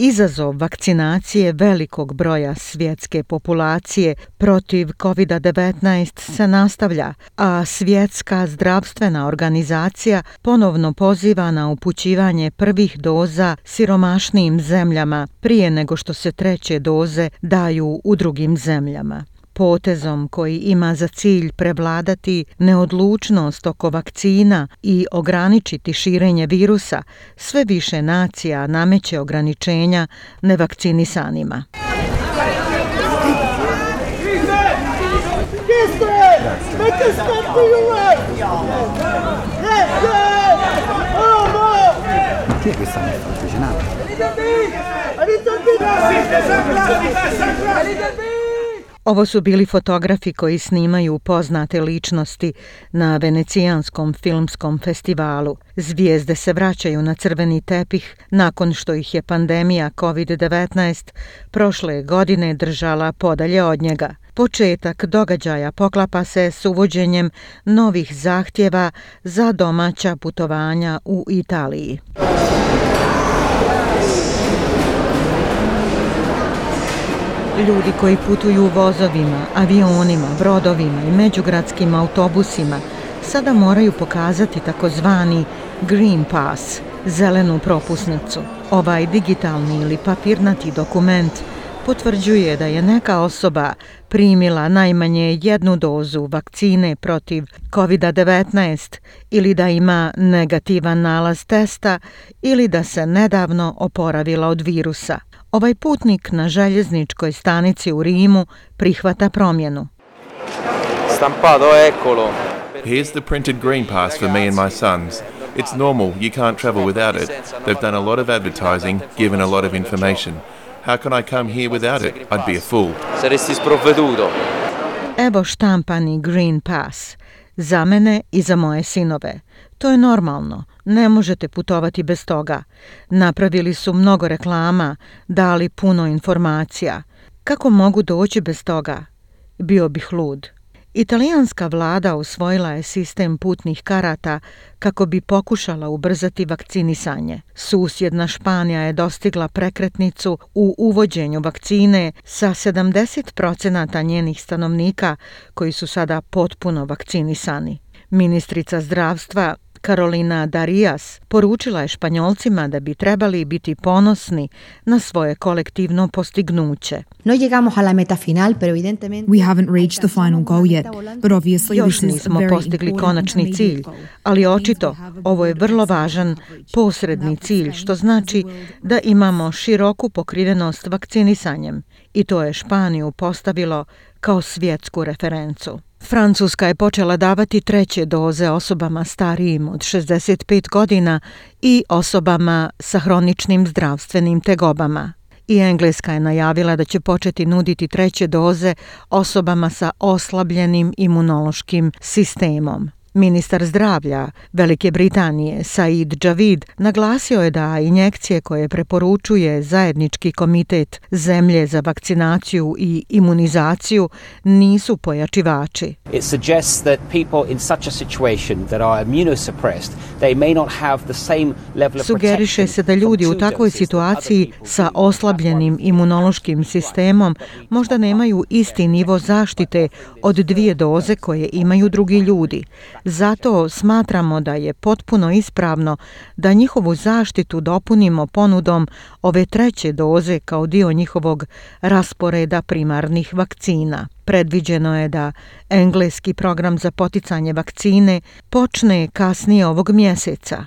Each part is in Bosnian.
Izazov vakcinacije velikog broja svjetske populacije protiv COVID-19 se nastavlja, a svjetska zdravstvena organizacija ponovno poziva na upućivanje prvih doza siromašnim zemljama prije nego što se treće doze daju u drugim zemljama potezom koji ima za cilj prevladati neodlučnost oko vakcina i ograničiti širenje virusa, sve više nacija nameće ograničenja nevakcinisanima. Chi è questa mezza? Ovo su bili fotografi koji snimaju poznate ličnosti na Venecijanskom filmskom festivalu. Zvijezde se vraćaju na crveni tepih nakon što ih je pandemija COVID-19 prošle godine držala podalje od njega. Početak događaja poklapa se s uvođenjem novih zahtjeva za domaća putovanja u Italiji. Ljudi koji putuju vozovima, avionima, brodovima i međugradskim autobusima sada moraju pokazati takozvani Green Pass, zelenu propusnicu. Ovaj digitalni ili papirnati dokument potvrđuje da je neka osoba primila najmanje jednu dozu vakcine protiv COVID-19 ili da ima negativan nalaz testa ili da se nedavno oporavila od virusa. Ovaj putnik na željezničkoj stanici u Rimu prihvata promjenu. Stampado, eccolo. Here's the printed green pass for me and my sons. It's normal, you can't travel without it. They've done a lot of advertising, given a lot of information. How can I come here without it? I'd be a fool. Saresti sprovveduto. Evo štampani Green Pass. Za mene i za moje sinove. To je normalno, ne možete putovati bez toga. Napravili su mnogo reklama, dali puno informacija. Kako mogu doći bez toga? Bio bih lud. Italijanska vlada usvojila je sistem putnih karata kako bi pokušala ubrzati vakcinisanje. Susjedna Španija je dostigla prekretnicu u uvođenju vakcine sa 70% njenih stanovnika koji su sada potpuno vakcinisani. Ministrica zdravstva Karolina Darias poručila je Španjolcima da bi trebali biti ponosni na svoje kolektivno postignuće. No llegamos a la meta final, pero evidentemente We haven't reached the final goal yet, but obviously Još nismo postigli konačni cilj, ali očito ovo je vrlo važan posredni cilj, što znači da imamo široku pokrivenost vakcinisanjem i to je Španiju postavilo kao svjetsku referencu. Francuska je počela davati treće doze osobama starijim od 65 godina i osobama sa hroničnim zdravstvenim tegobama. I Engleska je najavila da će početi nuditi treće doze osobama sa oslabljenim imunološkim sistemom. Ministar zdravlja Velike Britanije Said Javid naglasio je da injekcije koje preporučuje zajednički komitet zemlje za vakcinaciju i imunizaciju nisu pojačivači. It suggests that people in such a situation that are immunosuppressed they may not have the same level of Sugeriše se da ljudi u takvoj situaciji sa oslabljenim imunološkim sistemom možda nemaju isti nivo zaštite od dvije doze koje imaju drugi ljudi. Zato smatramo da je potpuno ispravno da njihovu zaštitu dopunimo ponudom ove treće doze kao dio njihovog rasporeda primarnih vakcina. Predviđeno je da engleski program za poticanje vakcine počne kasnije ovog mjeseca.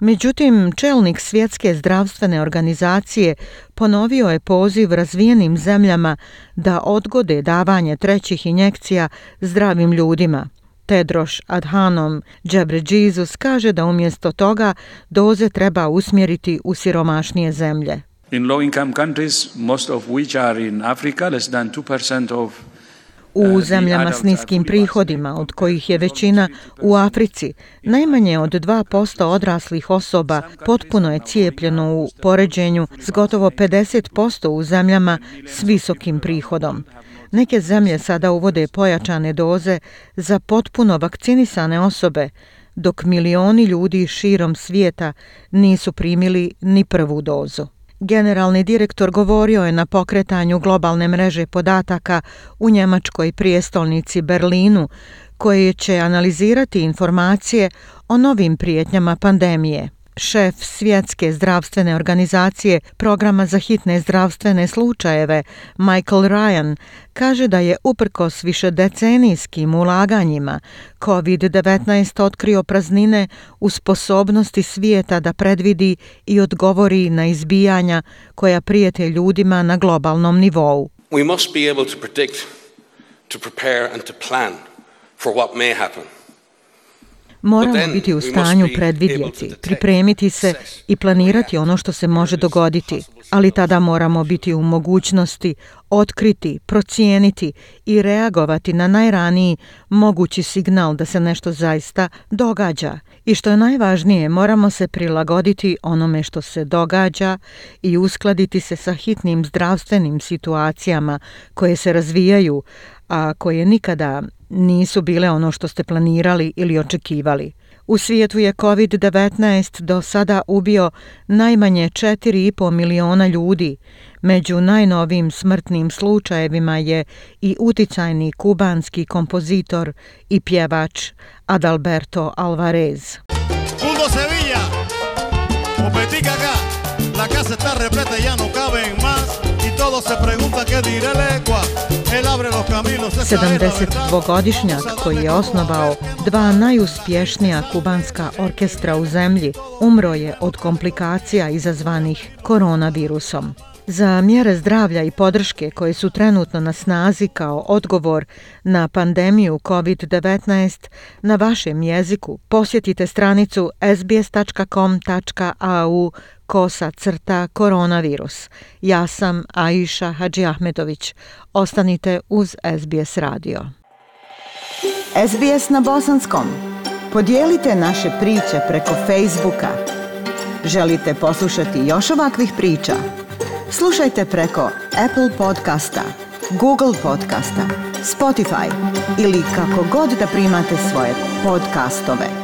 Međutim, čelnik svjetske zdravstvene organizacije ponovio je poziv razvijenim zemljama da odgode davanje trećih injekcija zdravim ljudima. Tedroš Adhanom Džebređizus kaže da umjesto toga doze treba usmjeriti u siromašnije zemlje. In low income countries, most of which are in Africa, less than 2% of U zemljama s niskim prihodima, od kojih je većina u Africi, najmanje od 2% odraslih osoba potpuno je cijepljeno u poređenju s gotovo 50% u zemljama s visokim prihodom. Neke zemlje sada uvode pojačane doze za potpuno vakcinisane osobe, dok milioni ljudi širom svijeta nisu primili ni prvu dozu. Generalni direktor govorio je na pokretanju globalne mreže podataka u njemačkoj prijestolnici Berlinu, koje će analizirati informacije o novim prijetnjama pandemije. Šef Svjetske zdravstvene organizacije programa za hitne zdravstvene slučajeve Michael Ryan kaže da je uprkos višedecenijskim ulaganjima COVID-19 otkrio praznine u sposobnosti svijeta da predvidi i odgovori na izbijanja koja prijete ljudima na globalnom nivou. We must be able to predict, to prepare and to plan for what may happen. Moramo biti u stanju predvidjeti, pripremiti se i planirati ono što se može dogoditi, ali tada moramo biti u mogućnosti otkriti, procijeniti i reagovati na najraniji mogući signal da se nešto zaista događa. I što je najvažnije, moramo se prilagoditi onome što se događa i uskladiti se sa hitnim zdravstvenim situacijama koje se razvijaju, a koje nikada nisu bile ono što ste planirali ili očekivali. U svijetu je COVID-19 do sada ubio najmanje 4,5 miliona ljudi. Među najnovim smrtnim slučajevima je i uticajni kubanski kompozitor i pjevač Adalberto Alvarez. Mundo Sevilla, opetica acá, la casa está repleta, ya no caben más, y todos se preguntan qué dirá el Ecuador. 72-godišnjak koji je osnovao dva najuspješnija kubanska orkestra u zemlji umro je od komplikacija izazvanih koronavirusom. Za mjere zdravlja i podrške koje su trenutno na snazi kao odgovor na pandemiju COVID-19 na vašem jeziku posjetite stranicu sbs.com.au kosa crta koronavirus. Ja sam Aisha Hadži Ahmetović. Ostanite uz SBS radio. SBS na bosanskom. Podijelite naše priče preko Facebooka. Želite poslušati još ovakvih priča? Slušajte preko Apple podcasta, Google podcasta, Spotify ili kako god da primate svoje podcastove.